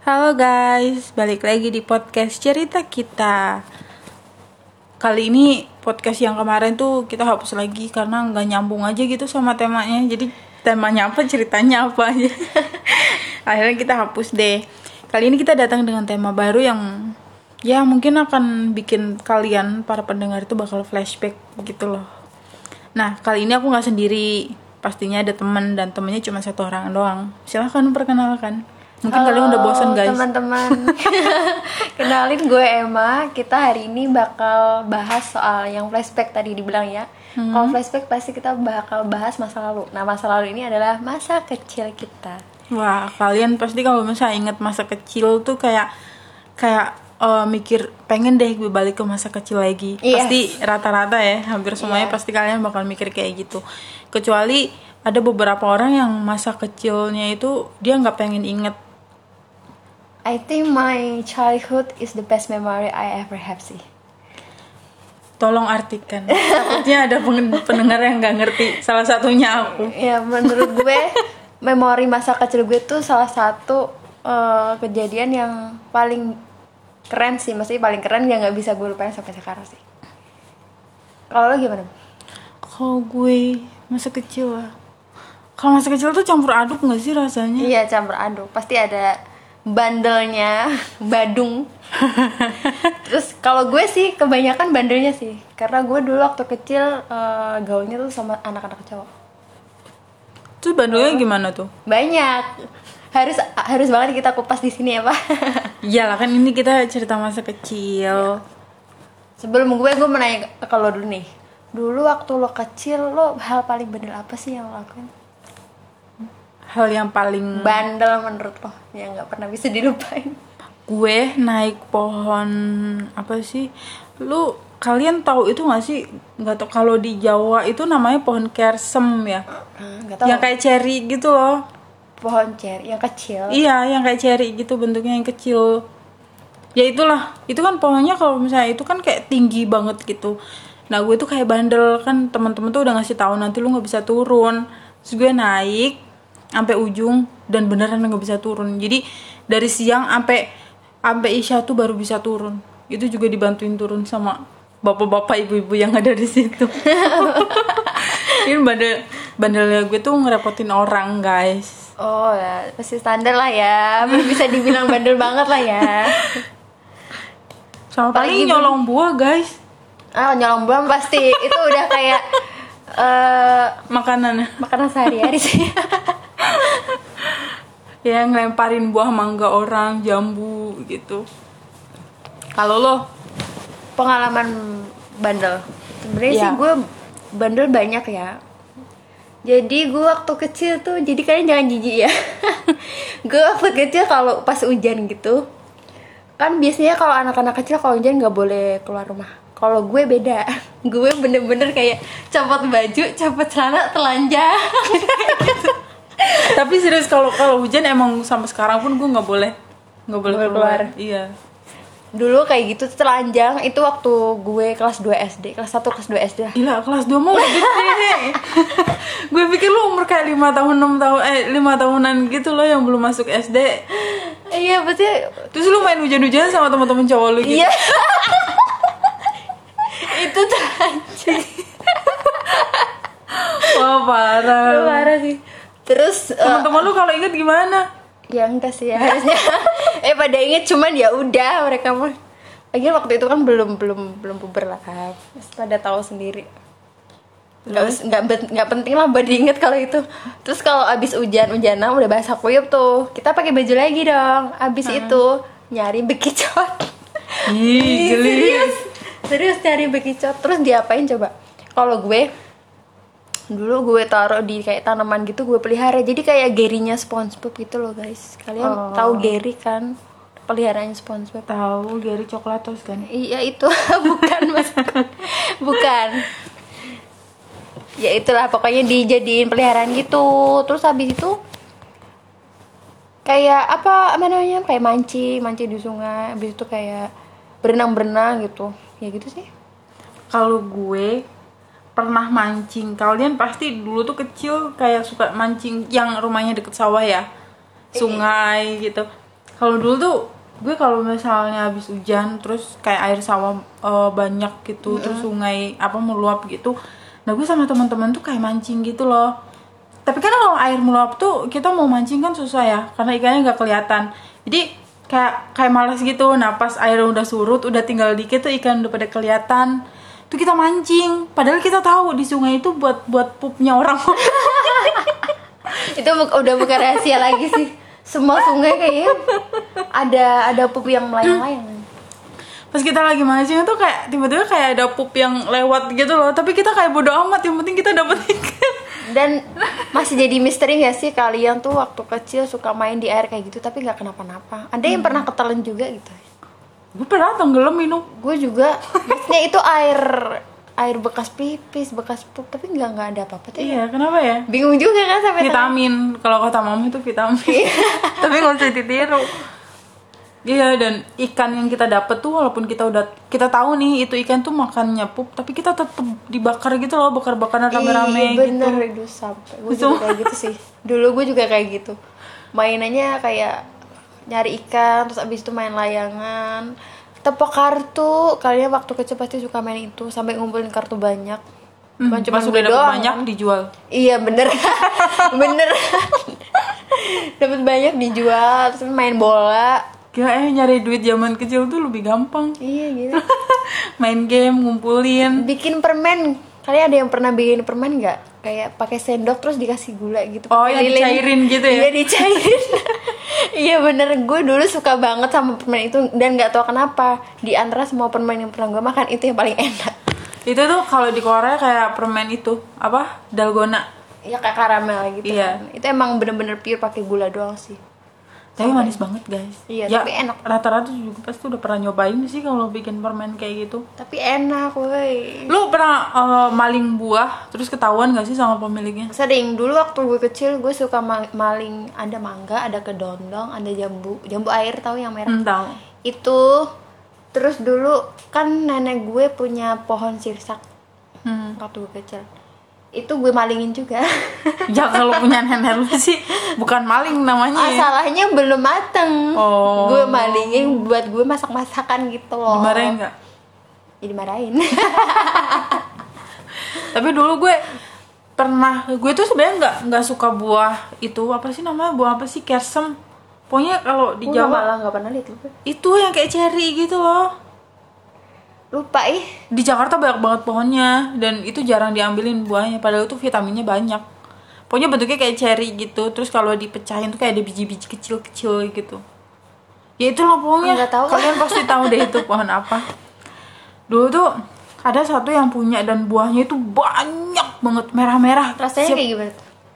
Halo guys, balik lagi di podcast cerita kita. Kali ini podcast yang kemarin tuh kita hapus lagi karena nggak nyambung aja gitu sama temanya. Jadi temanya apa, ceritanya apa aja. Akhirnya kita hapus deh. Kali ini kita datang dengan tema baru yang ya mungkin akan bikin kalian para pendengar itu bakal flashback gitu loh. Nah kali ini aku nggak sendiri, pastinya ada teman dan temennya cuma satu orang doang. Silahkan perkenalkan. Mungkin kalian udah bosan guys. teman-teman kenalin gue Emma kita hari ini bakal bahas soal yang flashback tadi dibilang ya Hmm. kalau flashback pasti kita bakal bahas masa lalu nah masa lalu ini adalah masa kecil kita Wah, kalian pasti kalau misalnya inget masa kecil tuh kayak kayak eh, mikir pengen deh gue balik ke masa kecil lagi. Yes. Pasti rata-rata ya, hampir semuanya Iya. pasti kalian bakal mikir kayak gitu. Kecuali ada beberapa orang yang masa kecilnya itu dia nggak pengen inget. I think my childhood is the best memory I ever have sih Tolong artikan. Takutnya ada pendengar yang nggak ngerti. Salah satunya aku. ya menurut gue memori masa kecil gue tuh salah satu eh, kejadian yang paling keren sih maksudnya paling keren yang nggak bisa gue lupain sampai sekarang sih kalau lo gimana Kalau gue masa kecil lah. Kalau masa kecil tuh campur aduk nggak sih rasanya? Iya campur aduk pasti ada bandelnya badung. Terus kalau gue sih kebanyakan bandelnya sih karena gue dulu waktu kecil eh, gaulnya tuh sama anak-anak cowok Terus bandulnya gimana tuh? banyak harus harus banget kita kupas di sini ya pak. Iyalah kan ini kita cerita masa kecil. Sebelum gue gue mau nanya ke lo dulu nih. Dulu waktu lo kecil lo hal paling bandel apa sih yang lo lakuin? Hal yang paling Bandel menurut lo yang nggak pernah bisa dilupain. gue naik pohon apa sih? Lu kalian tahu itu gak sih? Nggak tau kalau di Jawa itu namanya pohon kersem ya. Nggak tahu. Yang kayak ceri gitu loh. pohon cer yang kecil. Iya, yang kayak ceri gitu bentuknya yang kecil. Ya itulah, itu kan pohonnya kalau misalnya itu kan kayak tinggi banget gitu. Nah gue tuh kayak bandel kan teman-teman tuh udah ngasih tahu nanti lu nggak bisa turun. Terus gue naik sampai ujung dan beneran nggak bisa turun. Jadi dari siang sampai sampai isya tuh baru bisa turun. Itu juga dibantuin turun sama bapak-bapak ibu-ibu yang ada di situ. Ini bandel bandelnya gue tuh ngerepotin orang guys. Oh ya, pasti standar lah ya. Bisa dibilang bandel banget lah ya. Sama Apalagi paling nyolong buah guys Ah, nyolong buang pasti. Itu udah kayak eh Makanan makanan sehari-hari sih. Ya ngelemparin buah mangga orang Jambu gitu Kalau lo Pengalaman bandel. Sebenarnya Iya. sih gue bandel banyak ya. Jadi gue waktu kecil tuh, jadi kalian jangan jijik ya. gue waktu kecil kalau pas hujan gitu, kan biasanya kalau anak-anak kecil kalau hujan nggak boleh keluar rumah. Kalau gue beda, gue bener-bener kayak copot baju, copot celana, telanjang. Tapi serius kalau kalau hujan emang sampai sekarang pun gue nggak boleh nggak boleh keluar. keluar. Iya Dulu kayak gitu telanjang itu waktu gue kelas 2 SD, kelas 1 kelas 2 SD lah. Gila kelas 2 mau gede Gue pikir lu umur kayak 5 tahun 6 tahun Eh 5 tahunan gitu loh yang belum masuk SD Iya, berarti Terus lu main hujan-hujan sama teman-teman cowok lu gitu Iya. itu telanjang. Wah parah Parah sih. Terus eh, Teman-teman lu kalau inget gimana? ya enggak sih ya harusnya. eh pada inget cuman ya udah mereka mah. Lagi waktu itu kan belum belum belum puber lah kan. Pada tahu sendiri. Nggak, nggak, nggak penting lah buat diinget kalau itu Terus kalau abis hujan-hujanan udah basah kuyup tuh Kita pakai baju lagi dong Abis itu nyari bekicot Ih serius serius cari bekicot terus diapain coba kalau gue dulu gue taruh di kayak tanaman gitu gue pelihara. Jadi kayak gerinya SpongeBob gitu loh guys. Kalian Oh. tahu Gary kan? Peliharaannya SpongeBob. Tahu Gary Coklatos kan? Iya itu. Bukan mas. Bukan. Ya itulah pokoknya dijadiin peliharaan gitu. Terus habis itu kayak apa namanya? Kayak mancing mancing di sungai. Habis itu kayak berenang berenang gitu. Ya gitu sih. Kalau gue pernah mancing. Kalian pasti dulu tuh kecil kayak suka mancing yang rumahnya deket sawah ya. Sungai gitu. Kalau dulu tuh gue kalau misalnya habis hujan terus kayak air sawah eh, banyak gitu terus sungai apa meluap gitu. Nah gue sama teman-teman tuh kayak mancing gitu loh. Tapi kan kalau air meluap tuh kita mau mancing kan susah ya karena ikannya nggak kelihatan. Jadi kayak kayak malas gitu. Nah pas air udah surut udah tinggal dikit tuh ikan udah pada kelihatan tuh kita mancing. Padahal kita tahu di sungai itu buat buat pupnya orang. Itu bu- udah bukan rahasia lagi sih. Semua sungai kayaknya ada ada pup yang melayang-layang pas kita lagi mancing tuh kayak tiba-tiba kayak ada pup yang lewat gitu loh. Tapi kita kayak bodo amat yang penting kita dapet ikan. Dan masih jadi misteri gak sih kalian tuh waktu kecil suka main di air kayak gitu tapi nggak kenapa-napa. Ada yang pernah ketelan juga gitu gue pernah tenggelam minum. Gue juga. Maksudnya itu air air bekas pipis bekas pup tapi nggak nggak ada apa-apa tuh. Iya kenapa ya? Bingung juga kan sampai vitamin. Kalau kata mama itu vitamin. Tapi nggak usah ditiru iya dan ikan yang kita dapet tuh walaupun kita udah kita tahu nih itu ikan tuh makannya pup tapi kita tetap dibakar gitu loh bakar-bakaran rame-rame Iya, gitu. bener itu sampai. Gue juga kayak gitu sih. Dulu gue juga kayak gitu. Mainannya kayak nyari ikan terus abis itu main layangan. Tepok kartu kalian waktu kecil pasti suka main itu sampai ngumpulin kartu banyak. Hmm, Bukan doang. banyak dijual. Iya bener. Bener. Dapat banyak dijual terus main bola. Kira eh nyari duit zaman kecil tuh lebih gampang. Iya gitu. Main game ngumpulin. Bikin permen. Kalian ada yang pernah bikin permen nggak kayak pakai sendok terus dikasih gula gitu. Oh, yang dicairin gitu ya? iya dicairin. Iya bener. Gue dulu suka banget sama permen itu dan nggak tahu kenapa di antara semua permen yang pernah gue makan itu yang paling enak. Itu tuh kalau di Korea kayak permen itu apa? Dalgona. Ya kayak karamel gitu Iya. kan. Itu emang bener-bener pure pakai gula doang sih tapi manis banget guys. Iya, ya, tapi enak. rata-rata juga pasti udah pernah nyobain sih kalau bikin permen kayak gitu. Tapi enak woi. Lu pernah eh, maling buah terus ketahuan gak sih sama pemiliknya? Sering dulu waktu gue kecil gue suka ma- maling ada mangga ada kedondong ada jambu jambu air tahu yang merah? Hmm, tahu. Itu terus dulu kan nenek gue punya pohon sirsak hmm. waktu gue kecil itu gue malingin juga. Ya kalau punya nenek lu sih bukan maling namanya. Ya. masalahnya belum mateng. Oh. gue malingin buat gue masak masakan gitu loh. Dimarahin nggak? Jadi marahin tapi dulu gue pernah gue tuh sebenarnya nggak nggak suka buah itu apa sih namanya buah apa sih kersem. Pokoknya kalau di Jawa nggak pernah lihat itu yang kayak cherry gitu loh lupa ih. Di Jakarta banyak banget pohonnya dan itu jarang diambilin buahnya padahal itu vitaminnya banyak. Pokoknya bentuknya kayak cherry gitu terus kalau dipecahin tuh kayak ada biji-biji kecil-kecil gitu. Ya itulah pokoknya. Nggak tahu. kalian pasti tahu deh itu pohon apa. Dulu tuh ada satu yang punya dan buahnya itu banyak banget merah-merah. Rasanya Siap- kayak gimana?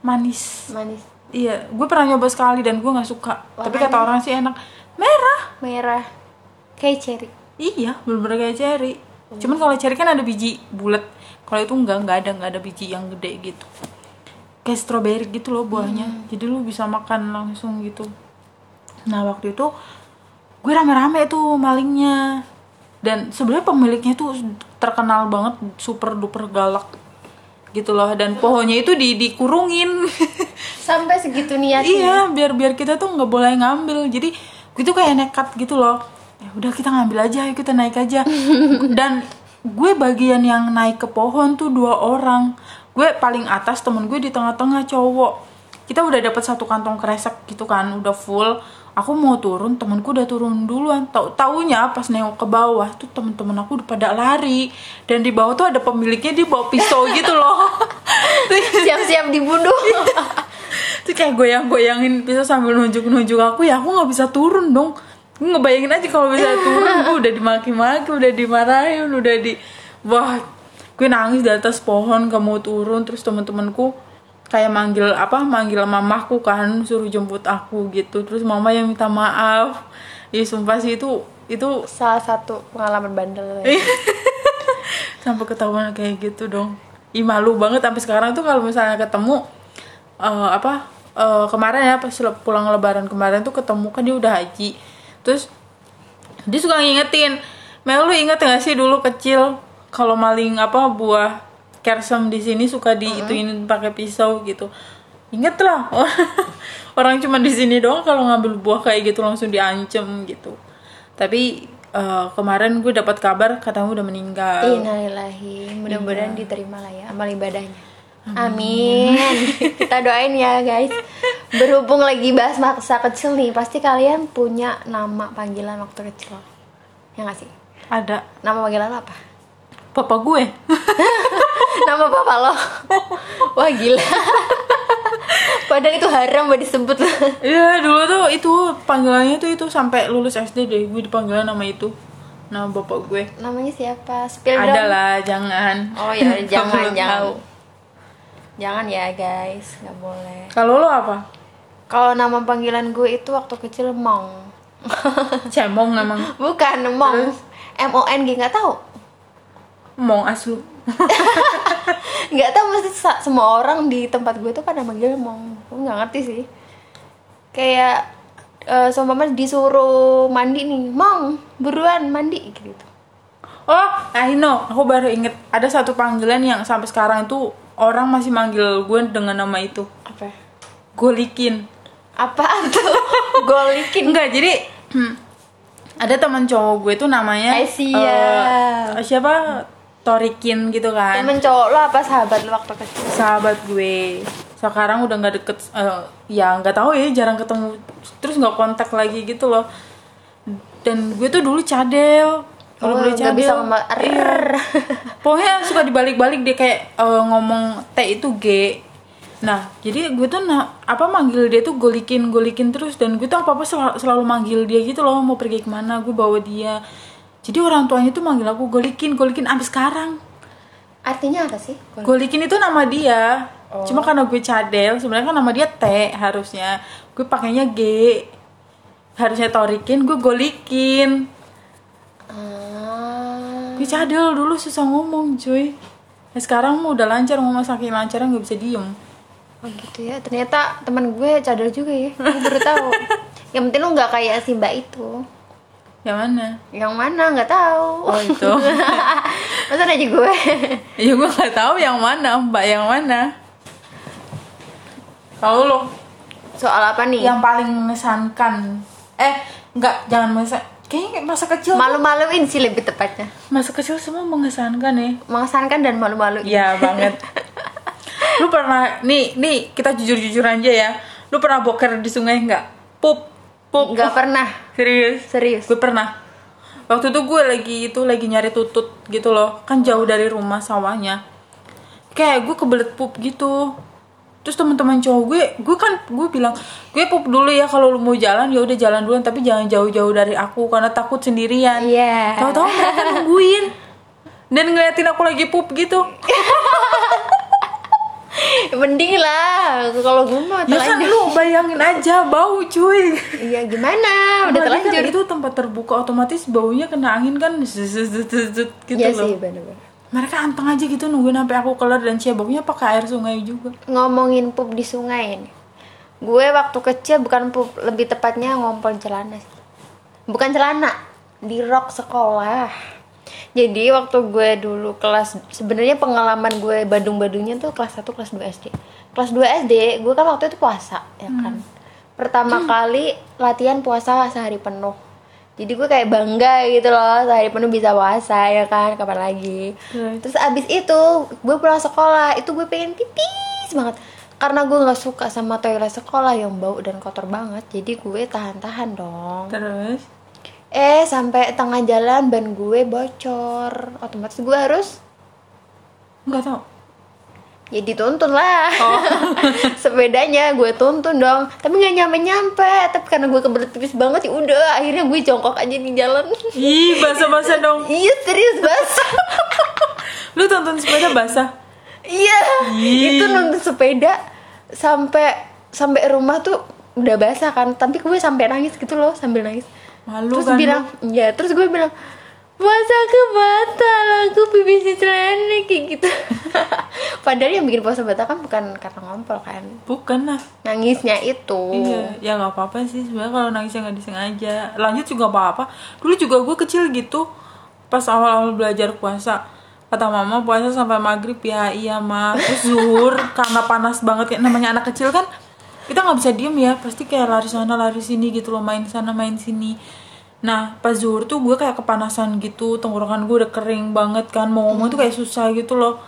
Manis. Manis. Iya gue pernah nyoba sekali dan gue nggak suka. Tapi kata orang sih enak. Merah. Merah. Kayak cherry Iya, bener-bener kayak cherry. Cuman kalau cherry kan ada biji bulat. Kalau itu enggak, enggak ada, enggak ada biji yang gede gitu. Kayak strawberry gitu loh buahnya. Jadi lu bisa makan langsung gitu. Nah, waktu itu gue rame-rame tuh malingnya. Dan sebenarnya pemiliknya tuh terkenal banget super duper galak gitu loh dan pohonnya itu di dikurungin sampai segitu niatnya iya biar biar kita tuh nggak boleh ngambil jadi gue tuh kayak nekat gitu loh ya udah kita ngambil aja ayo kita naik aja. Dan gue bagian yang naik ke pohon tuh dua orang. Gue paling atas temen gue di tengah-tengah cowok. Kita udah dapat satu kantong kresek gitu kan udah full. Aku mau turun temenku udah turun duluan. Tau taunya pas nengok ke bawah tuh temen-temen aku udah pada lari. Dan di bawah tuh ada pemiliknya dia bawa pisau gitu loh. Siap-siap dibunuh. Terus kayak goyang-goyangin pisau sambil nunjuk-nunjuk aku. Ya aku nggak bisa turun dong ngebayangin aja kalau bisa turun gue udah dimaki-maki udah dimarahin udah di wah gue nangis di atas pohon gak mau turun. Terus temen-temenku kayak manggil apa manggil mamahku kan suruh jemput aku gitu. Terus mama yang minta maaf. Ya sumpah sih itu itu salah satu pengalaman bandel Iya. sampai ketahuan kayak gitu dong. Ih malu banget. Sampai sekarang tuh kalau misalnya ketemu eh, apa eh, kemarin ya pas pulang lebaran kemarin tuh ketemu kan dia udah haji terus dia suka ngingetin. Mel lu inget gak sih dulu kecil kalau maling apa buah kersem di sini suka di itu ini pakai pisau gitu? Inget lah orang cuma di sini doang kalau ngambil buah kayak gitu langsung diancem gitu. Tapi eh, kemarin gue dapat kabar katanya udah meninggal. Innalillahi. Mudah-mudahan diterima lah ya amal ibadahnya. Amin. Kita doain ya guys. Berhubung lagi bahas masa kecil nih, pasti kalian punya nama panggilan waktu kecil. Ya nggak sih? ada Nama panggilan apa? papa gue Nama bapak lo? Wah gila. Padahal itu haram buat disebut. Iya dulu tuh itu panggilannya tuh itu sampai lulus SD deh gue dipanggil nama itu nama bapak gue Namanya siapa? Spill ada dong. lah jangan Oh ya jangan jangan. tahu. Jangan ya guys, nggak boleh. kalau lo apa Kalau nama panggilan gue itu waktu kecil Mong. cemong emang Bukan Mong. M O N G nggak tahu. mong aslu Nggak tahu mesti semua orang di tempat gue tuh pada manggil Mong. Gue nggak ngerti sih. Kayak eh seumpama disuruh mandi nih, Mong, buruan mandi gitu. oh I know aku baru inget ada satu panggilan yang sampai sekarang itu orang masih manggil gue dengan nama itu Apa? golikin Apaan tuh? Golikin. enggak jadi ada teman cowok gue tuh namanya Eh, siap. eh, siapa Torikin gitu kan Temen cowok lo apa sahabat lo waktu kecil? sahabat gue sekarang udah nggak deket eh, ya nggak tahu ya jarang ketemu terus nggak kontak lagi gitu loh dan gue tuh dulu cadel kalau Oh, nggak cadel bisa iya. pokoknya suka dibalik-balik dia kayak eh, ngomong T itu G nah jadi gue tuh na- apa manggil dia tuh golikin golikin terus dan gue tuh apa apa selalu, selalu manggil dia gitu loh mau pergi ke mana gue bawa dia jadi orang tuanya tuh manggil aku golikin golikin sampai sekarang Artinya apa sih? Gol- Golikin itu nama dia. Cuma karena gue cadel, sebenarnya kan nama dia T harusnya. Gue pakainya G. Harusnya Torikin, gue golikin. Ah. Gue cadel dulu susah ngomong, cuy. Ya, sekarang udah lancar ngomong saking lancarnya nggak bisa diem. Oh gitu ya. Ternyata teman gue cadel juga ya. Gue baru tahu. Yang penting lu nggak kayak si Mbak itu. Yang mana? Yang mana nggak tahu. Oh itu. Masa aja gue. Iya gue nggak tahu yang mana, Mbak yang mana. Tahu lo? Soal apa nih? Yang paling mengesankan. Eh, nggak jangan mengesankan. Kayaknya masa kecil. Malu-maluin sih lebih tepatnya. masa kecil semua mengesankan ya. Mengesankan dan malu-maluin. Iya banget. Lu pernah nih nih kita jujur-jujur aja ya. Lu pernah boker di sungai nggak? Pup, pup. Nggak pernah. Serius? Serius. Gue pernah. Waktu itu gue lagi itu lagi nyari tutut gitu loh. Kan jauh dari rumah sawahnya. Kayak gue kebelet pup gitu. Terus teman-teman cowok gue, gue kan gue bilang, gue pup dulu ya kalau lu mau jalan ya udah jalan duluan tapi jangan jauh-jauh dari aku karena takut sendirian. Iya. Tahu-tahu mereka nungguin dan ngeliatin aku lagi pup gitu. Mending lah. Kalau gue mau Ya kan terlanjur. lu bayangin aja bau cuy. Iya gimana? Udah Apalagi kan terlanjur. itu tempat terbuka otomatis baunya kena angin kan zzzz, zzzz, gitu Iya loh. sih bener-bener. Mereka anteng aja gitu nungguin sampai aku keluar dan ceboknya pakai air sungai juga. ngomongin pup di sungai nih. Gue waktu kecil bukan pup, lebih tepatnya ngompol celana sih. Bukan celana, di rok sekolah. Jadi waktu gue dulu kelas sebenarnya pengalaman gue badung-badungnya tuh kelas 1 kelas 2 SD. Kelas 2 SD gue kan waktu itu puasa ya kan. Pertama kali latihan puasa sehari penuh. Jadi gue kayak bangga gitu loh sehari penuh bisa puasa ya kan? Kapan lagi. Terus? Terus abis itu gue pulang sekolah. Itu gue pengen pipis banget. Karena gue nggak suka sama toilet sekolah yang bau dan kotor banget. Jadi gue tahan-tahan dong. Terus? Eh sampai tengah jalan ban gue bocor. Otomatis gue harus nggak tahu. Ya dituntun lah Oh. sepedanya gue tuntun dong tapi nggak nyampe nyampe tapi karena gue kebelet pipis banget ya udah akhirnya gue jongkok aja di jalan Ih, basah-basah dong. iya serius basah Lu tonton sepeda basah? Iya, itu nonton sepeda sampai sampai rumah tuh udah basah kan, tapi gue sampai nangis gitu loh sambil nangis. Malu terus kan bilang, ya terus gue bilang masa aku batal. Aku pipis di celana kayak gitu. Padahal yang bikin puasa batal kan bukan karena ngompol kan? Bukan lah. nangisnya itu. Iya, ya nggak apa-apa sih. Sebenarnya kalau nangisnya nggak disengaja. Lanjut juga apa-apa. Dulu juga gue kecil gitu, pas awal-awal belajar puasa, kata mama puasa sampai maghrib ya iya mah terus zuhur karena panas banget. Kayak namanya anak kecil kan kita nggak bisa diem ya. Pasti kayak lari sana lari sini gitu loh main sana main sini nah pas zuhur tuh gue kayak kepanasan gitu tenggorokan gue udah kering banget kan mau ngomong tuh kayak susah gitu loh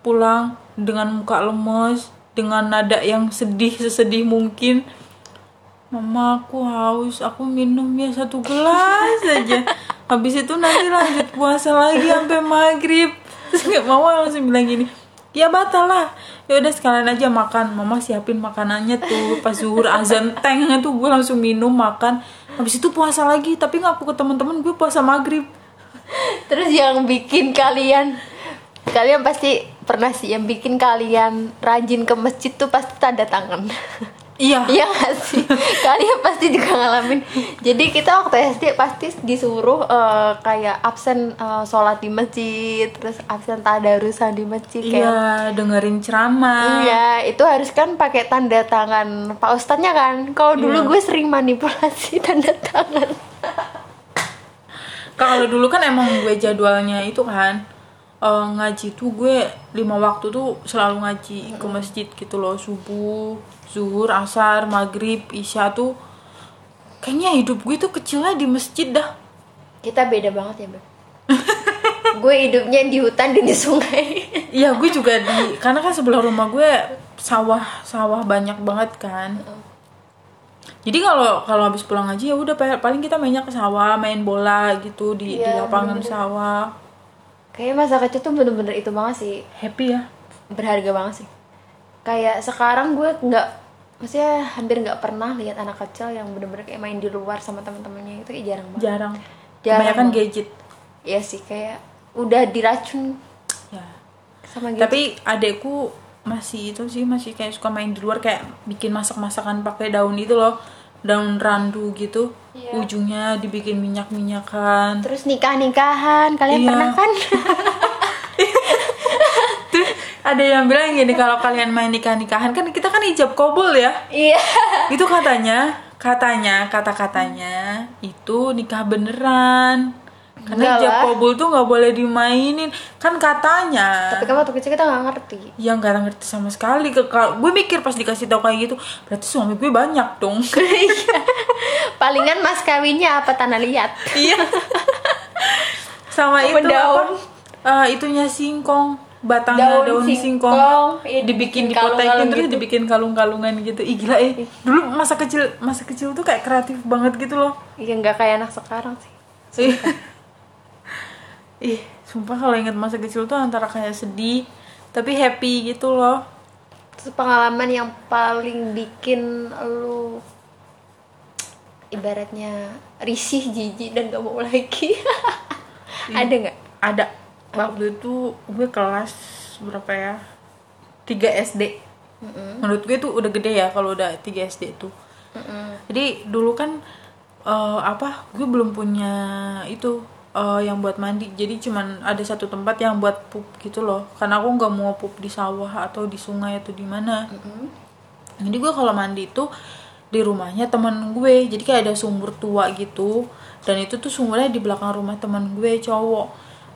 pulang dengan muka lemes dengan nada yang sedih sesedih mungkin Mama aku haus, aku minum ya satu gelas aja. Habis itu nanti lanjut puasa lagi sampai maghrib. Terus kayak mama langsung bilang gini, ya batal lah. Ya udah sekalian aja makan. Mama siapin makanannya tuh pas zuhur azan teng tuh gue langsung minum makan. Habis itu puasa lagi, tapi ngaku ke teman-teman gue puasa maghrib. Terus yang bikin kalian kalian pasti pernah sih yang bikin kalian rajin ke masjid tuh pasti tanda tangan. Iya. Iya gak sih? Kalian pasti juga ngalamin. Jadi kita waktu SD pasti disuruh eh, kayak absen eh, sholat di masjid, terus absen tadarusan di masjid kayak Iya, dengerin ceramah. Iya, itu harus kan pakai tanda tangan Pak Ustadznya kan. Kalau dulu Iya. gue sering manipulasi tanda tangan. kalau dulu kan emang gue jadwalnya itu kan eh, ngaji tuh gue lima waktu tuh selalu ngaji ke masjid gitu loh. Subuh zuhur asar maghrib isya tuh kayaknya hidup gue tuh kecilnya di masjid dah. Kita beda banget ya, Beb. gue hidupnya di hutan dan di sungai. iya gue juga di karena kan sebelah rumah gue sawah sawah banyak banget kan. Jadi kalau kalau habis pulang ngaji ya udah pa- paling kita mainnya ke sawah main bola gitu di di Iya, lapangan sawah Kayaknya masa kecil tuh bener-bener itu banget sih. happy ya Berharga banget sih. Kayak sekarang gue nggak maksudnya hampir nggak pernah lihat anak kecil yang bener-bener kayak main di luar sama teman-temannya itu kayak jarang banget. jarang Jarang kebanyakan banget. gadget Iya sih kayak udah diracun ya sama gitu. tapi adekku masih itu sih masih kayak suka main di luar kayak bikin masak-masakan pakai daun itu loh daun randu gitu Iya. ujungnya dibikin minyak-minyakan Terus nikah-nikahan, kalian Iya. pernah kan? Terus ada yang bilang gini kalau kalian main nikah-nikahan kan kita kan ijab kobul ya Iya. itu katanya katanya kata-katanya itu nikah beneran karena Enggak ijab lah. kobul tuh nggak boleh dimainin. Kan katanya. Tapi kan waktu kecil kita nggak ngerti. yang nggak ngerti sama sekali. Gue mikir pas dikasih tahu kayak gitu berarti suami gue banyak dong. Palingan mas kawinnya apa tanah liat? iya. Sama itu Daun. apa eh, itunya singkong. Batangnya Daun daun, singkong, singkong, iya, dibikin dipotekin terus gitu. dibikin kalung-kalungan gitu. Ih gila eh. Dulu masa kecil masa kecil tuh kayak kreatif banget gitu loh. Iya nggak kayak anak sekarang sih. Ih sumpah kalau inget masa kecil tuh antara kayak sedih tapi happy gitu loh. Terus pengalaman yang paling bikin lu ibaratnya risih, jijik dan gak mau lagi. Ada nggak? ada. Waktu itu gue kelas berapa ya? 3 SD menurut gue tuh udah gede ya kalau udah 3 SD tuh. Jadi dulu kan eh, apa gue belum punya itu eh, yang buat mandi. Jadi cuman ada satu tempat yang buat pup gitu loh. Karena aku nggak mau pup di sawah atau di sungai atau di mana. Jadi gue kalau mandi itu di rumahnya teman gue. Jadi kayak ada sumur tua gitu. Dan itu tuh sumurnya di belakang rumah teman gue cowok.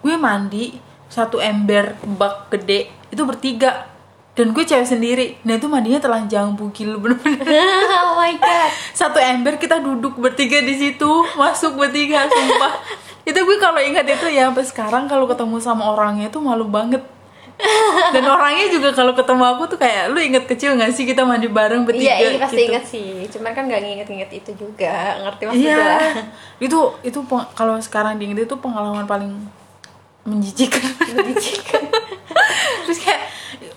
Gue mandi satu ember bak gede. Itu bertiga. Dan gue cewek sendiri. Nah itu mandinya telanjang bugil bener-bener. Oh my god. satu ember kita duduk bertiga di situ. Masuk bertiga sumpah itu gue kalau ingat itu ya sampai sekarang kalau ketemu sama orangnya tuh malu banget dan orangnya juga kalau ketemu aku tuh kayak lu inget kecil gak sih kita mandi bareng bertiga Iya, iya pasti gitu. inget sih. Cuman kan nggak nginget-nginget itu juga. Ngerti maksud Iya, itu itu kalau sekarang diinget itu pengalaman paling menjijikan. Terus kayak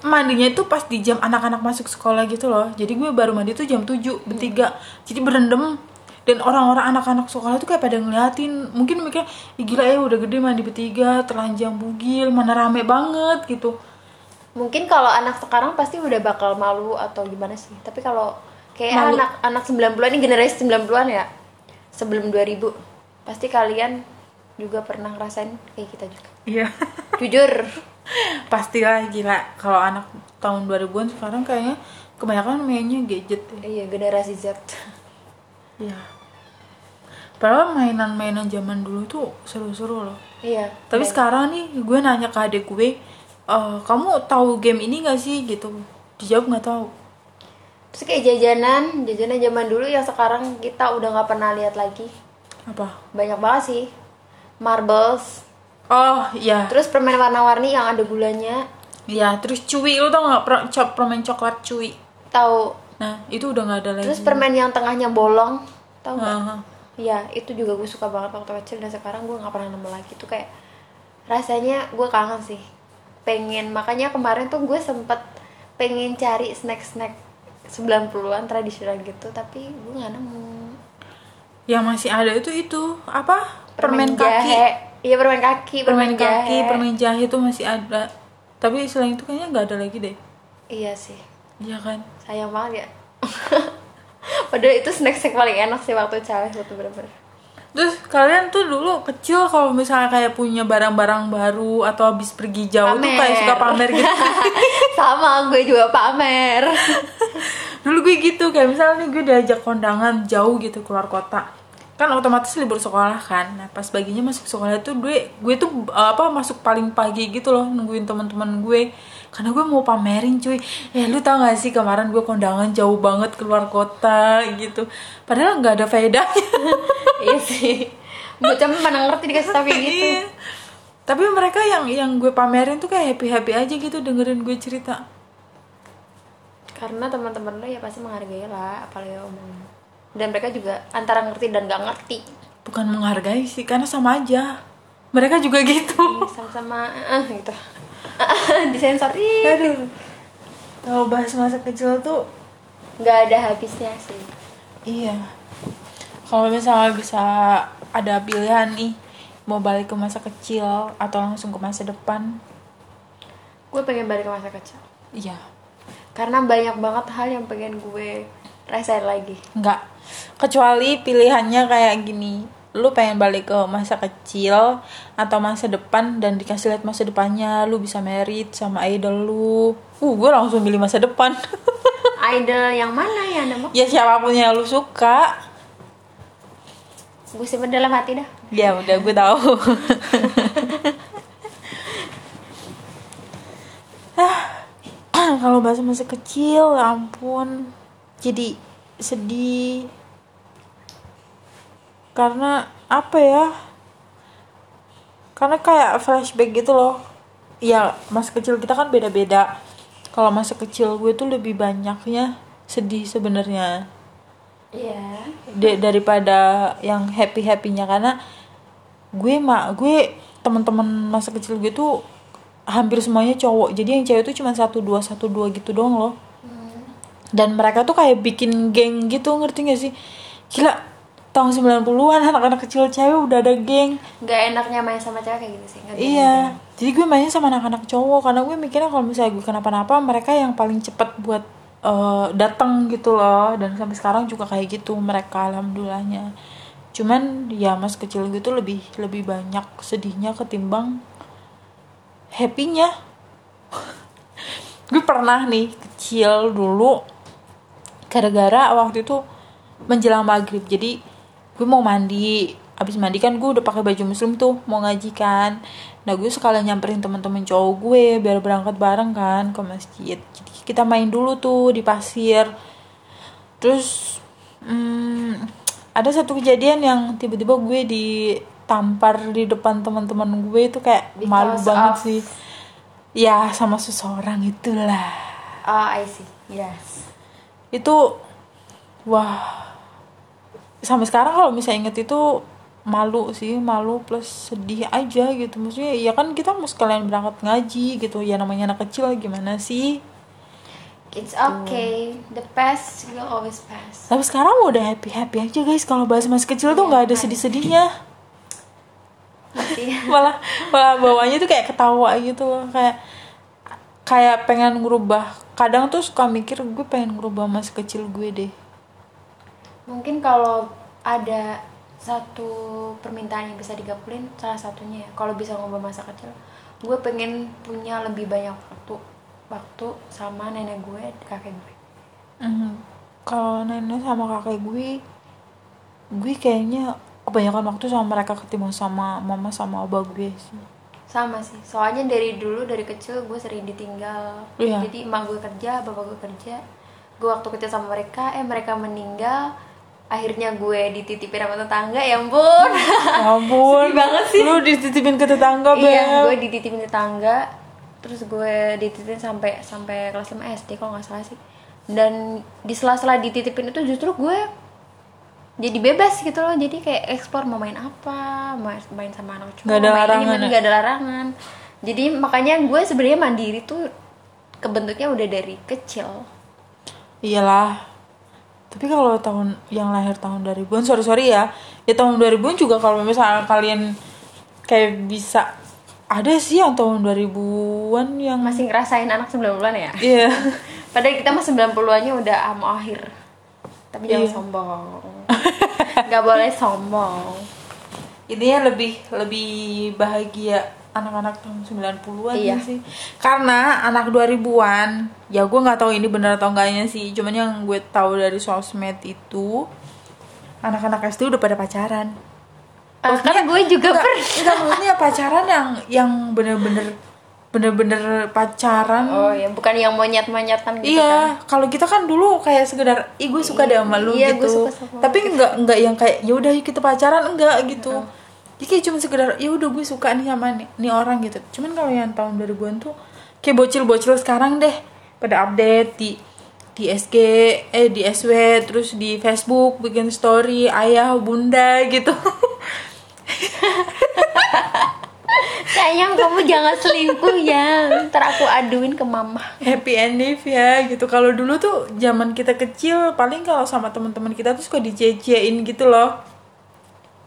mandinya itu pas di jam anak-anak masuk sekolah gitu loh. Jadi gue baru mandi tuh jam 7 bertiga. Jadi berendam dan orang-orang anak-anak sekolah tuh kayak pada ngeliatin mungkin mikir "Ih, gila ya udah gede mandi bertiga telanjang bugil mana rame banget gitu Mungkin kalau anak sekarang pasti udah bakal malu atau gimana sih. Tapi kalau kayak Malu. anak anak 90-an ini generasi 90-an ya. Sebelum 2000 pasti kalian juga pernah ngerasain kayak kita juga. iya Jujur. pastilah gila kalau anak tahun 2000-an sekarang kayaknya kebanyakan mainnya gadget ya. Iya, generasi Z. Iya. padahal mainan-mainan zaman dulu tuh seru-seru loh. Iya. Tapi sekarang nih gue nanya ke adik gue "Eh, kamu tahu game ini gak sih? Gitu. Dijawab nggak tahu. Terus kayak jajanan jajanan zaman dulu yang sekarang kita udah nggak pernah lihat lagi. Apa? Banyak banget sih. Marbles. Oh iya. Terus permen warna-warni yang ada gulanya. Iya terus cuy lu tau nggak permen coklat cuy? Tahu nah itu udah nggak ada lagi terus permen yang tengahnya bolong tahu nggak Aha. Iya, itu juga gue suka banget waktu kecil dan sekarang gue nggak pernah nemu lagi. Itu kayak rasanya gue kangen sih. Pengen makanya kemarin tuh gue sempet pengen cari snack-snack 90-an tradisional gitu, tapi gue nggak nemu. yang masih ada itu itu apa permen, kaki. Iya permen kaki, permen kaki jahe. permen jahe itu masih ada tapi selain itu kayaknya nggak ada lagi deh Iya sih, iya kan sayang banget ya. Padahal itu snack-snack paling enak sih waktu childhood tuh bener-bener. terus kalian tuh dulu kecil kalau misalnya kayak punya barang-barang baru atau habis pergi jauh tuh kayak suka pamer gitu Sama gue juga pamer. dulu gue gitu kayak misalnya nih gue diajak kondangan jauh gitu keluar kota kan otomatis libur sekolah kan nah pas baginya masuk sekolah itu gue gue tuh uh, apa masuk paling pagi gitu loh nungguin teman-teman gue karena gue mau pamerin cuy. Eh lu tau gak sih kemarin gue kondangan jauh banget keluar kota gitu. Padahal nggak ada faedahnya. Iya sih. Bocah mana ngerti dikasih kayak gitu. Iya. tapi mereka yang yang gue pamerin tuh kayak happy happy aja gitu dengerin gue cerita. Karena teman-teman lo ya pasti menghargai lah apalagi omong dan mereka juga antara ngerti dan gak ngerti. Bukan menghargai sih karena sama aja. Mereka juga gitu. Iya, sama-sama. Gitu disensor. Ih. Aduh. Kalau bahas masa kecil tuh nggak ada habisnya sih. Iya. Kalau misalnya bisa ada pilihan nih mau balik ke masa kecil atau langsung ke masa depan? Gue pengen balik ke masa kecil. Iya. Karena banyak banget hal yang pengen gue rasain lagi. Enggak kecuali pilihannya kayak gini lu pengen balik ke masa kecil atau masa depan dan dikasih lihat masa depannya lu bisa merit sama idol lu. Uh gue langsung pilih masa depan. Idol yang mana ya nama? Ya siapa pun yang lu suka. Gue simpen dalam hati dah. Ya udah gue tahu. Ah, kalau bahasa masa kecil ya ampun. Jadi sedih karena apa ya karena kayak flashback gitu loh. Ya masa kecil kita kan beda-beda. Kalau masa kecil gue tuh lebih banyaknya sedih sebenarnya. Iya. De- daripada yang happy happynya karena gue mak gue teman-teman masa kecil gue tuh hampir semuanya cowok. Jadi yang cewek tuh cuma satu dua satu dua gitu doang loh. Dan mereka tuh kayak bikin geng gitu ngerti gak sih? Gila tahun 90-an anak-anak kecil cewek udah ada geng. Nggak enaknya main sama cewek kayak gitu sih bisa. iya jadi gue mainnya sama anak-anak cowok karena gue mikirnya kalau misalnya gue kenapa-napa mereka yang paling cepet buat eh, datang gitu loh. Dan sampai sekarang juga kayak gitu mereka alhamdulillahnya. Cuman ya mas kecil gue tuh lebih lebih banyak sedihnya ketimbang happynya. Gue pernah nih kecil dulu gara-gara waktu itu menjelang maghrib. Jadi gue mau mandi. Abis mandi kan gue udah pakai baju muslim tuh mau ngaji kan. Nah gue sekalian nyamperin teman-teman cowok gue biar berangkat bareng kan ke masjid. Jadi kita main dulu tuh di pasir. Terus hmm, ada satu kejadian yang tiba-tiba gue ditampar di depan teman-teman gue itu kayak malu Because banget of- sih. Ya sama seseorang itulah. Oh I see. Yes. Itu wah sampai sekarang kalau misalnya inget itu malu sih malu plus sedih aja gitu. Maksudnya ya kan kita mau sekalian berangkat ngaji gitu. Ya namanya anak kecil gimana sih? It's okay. The past will always pass. Tapi sekarang udah happy happy aja guys. Kalau bahas masa kecil tuh nggak ada sedih sedihnya Iya. malah malah bawahnya tuh kayak ketawa gitu. Loh kayak kayak pengen ngerubah. Kadang tuh suka mikir gue pengen ngerubah masa kecil gue deh mungkin kalau ada satu permintaan yang bisa digabulin salah satunya ya kalau bisa ngubah masa kecil. Gue pengen punya lebih banyak waktu waktu sama nenek gue kakek gue. Mhm. Kalau nenek sama kakek gue, gue kayaknya kebanyakan waktu sama mereka ketimbang sama mama sama abah gue sih. Sama sih. Soalnya dari dulu dari kecil gue sering ditinggal. Iya. jadi emak gue kerja bapak gue kerja. Gue waktu kecil sama mereka eh mereka meninggal akhirnya gue dititipin sama tetangga ya ampun Ya ampun Sedih banget sih. lu dititipin ke tetangga iya Beb. gue dititipin tetangga terus gue dititipin sampai sampai kelas 5 SD kalau nggak salah sih dan di sela-sela dititipin itu justru gue jadi bebas gitu loh jadi kayak eksplor mau main apa main sama anak cowok Nggak ada main ini, larangan main ya? ada larangan jadi makanya gue sebenarnya mandiri tuh kebentuknya udah dari kecil iyalah tapi kalau tahun yang lahir tahun 2000-an sorry sorry ya. Ya tahun 2000-an juga kalau misalnya kalian kayak bisa ada sih yang tahun 2000-an yang masih ngerasain anak 90-an ya? Iya. Padahal kita mah 90-annya udah mau akhir. Tapi jangan Iya. sombong. Nggak boleh sombong. Intinya lebih lebih bahagia anak-anak tahun 90-an Iya. sih. Karena anak 2000-an ya gue nggak tahu ini benar atau enggaknya sih. Cuman yang gue tahu dari sosmed itu anak-anak SD udah pada pacaran. Ah, kan gue juga enggak, per enggak maksudnya pacaran yang yang bener-bener bener-bener pacaran. Oh ya bukan yang monyet monyetan gitu kan? iya, kalau kita kan dulu kayak sekedar, ih gue suka deh sama lu Iya, gue gitu. suka sama Tapi enggak enggak yang kayak ya udah yuk kita pacaran enggak gitu. Jadi kayak cuma sekedar ya udah gue suka nih sama nih, nih orang gitu. Cuman kalau yang tahun 2000-an tuh kayak bocil-bocil sekarang deh pada update di di SG eh di SW terus di Facebook bikin story ayah bunda gitu. sayang kamu jangan selingkuh ya ntar aku aduin ke mama happy ending ya gitu kalau dulu tuh zaman kita kecil paling kalau sama teman-teman kita tuh suka dijecein gitu loh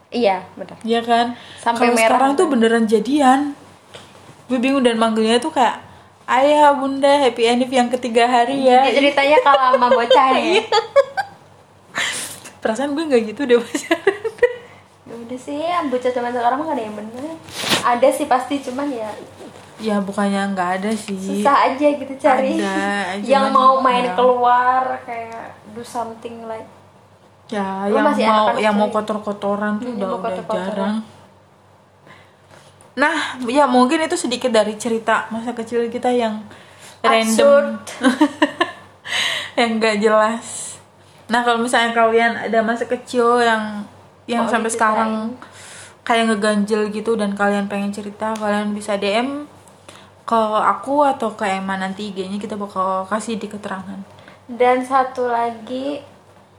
iya benar Iya kan? Sampai merah sekarang kan? tuh beneran jadian. Gue bingung dan manggilnya tuh kayak ayah bunda happy ending yang ketiga hari ya. Ini ceritanya kalau sama bocah ya Perasaan gue nggak gitu deh pacaran. Ya udah sih bocah zaman sekarang mah gak ada yang bener ada sih pasti cuman ya ya bukannya nggak ada sih. susah aja gitu cari Ada, yang mau main keluar kayak do something like Ya Lu yang masih mau anak-anak yang mau cuy. kotor-kotoran tuh Hmm, udah mau udah jarang. Nah, ya mungkin itu sedikit dari cerita masa kecil kita yang random. Yang nggak jelas. Nah, kalau misalnya kalian ada masa kecil yang yang Mau sampai diceritain. sekarang kayak ngeganjel gitu dan kalian pengen cerita, kalian bisa DM ke aku atau ke Emma nanti IG-nya kita bakal kasih di keterangan. dan satu lagi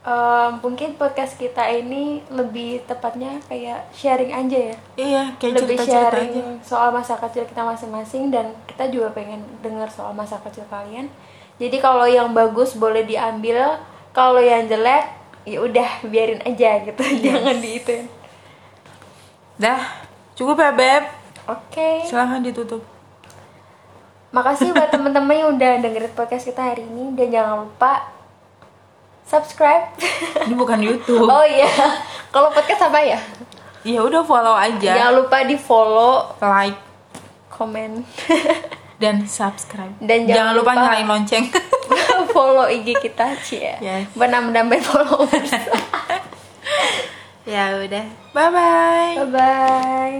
em, mungkin podcast kita ini lebih tepatnya kayak sharing aja ya. Iya, kayak lebih cerita-cerita sharing aja. soal masa kecil kita masing-masing dan kita juga pengen dengar soal masa kecil kalian. Jadi kalau yang bagus boleh diambil kalau yang jelek ya udah biarin aja gitu. Jangan diituin Dah, cukup ya, Beb. oke. Silahkan ditutup. makasih buat temen-temen yang udah dengerin podcast kita hari ini. Dan jangan lupa subscribe Ini bukan YouTube. oh iya kalau podcast apa ya Ya udah follow aja, jangan lupa di follow like komen dan subscribe. Dan jangan, jangan lupa, lupa- nyalain lonceng. follow IG kita cie Yes. menambah-nambah followers ya udah. Bye bye. bye bye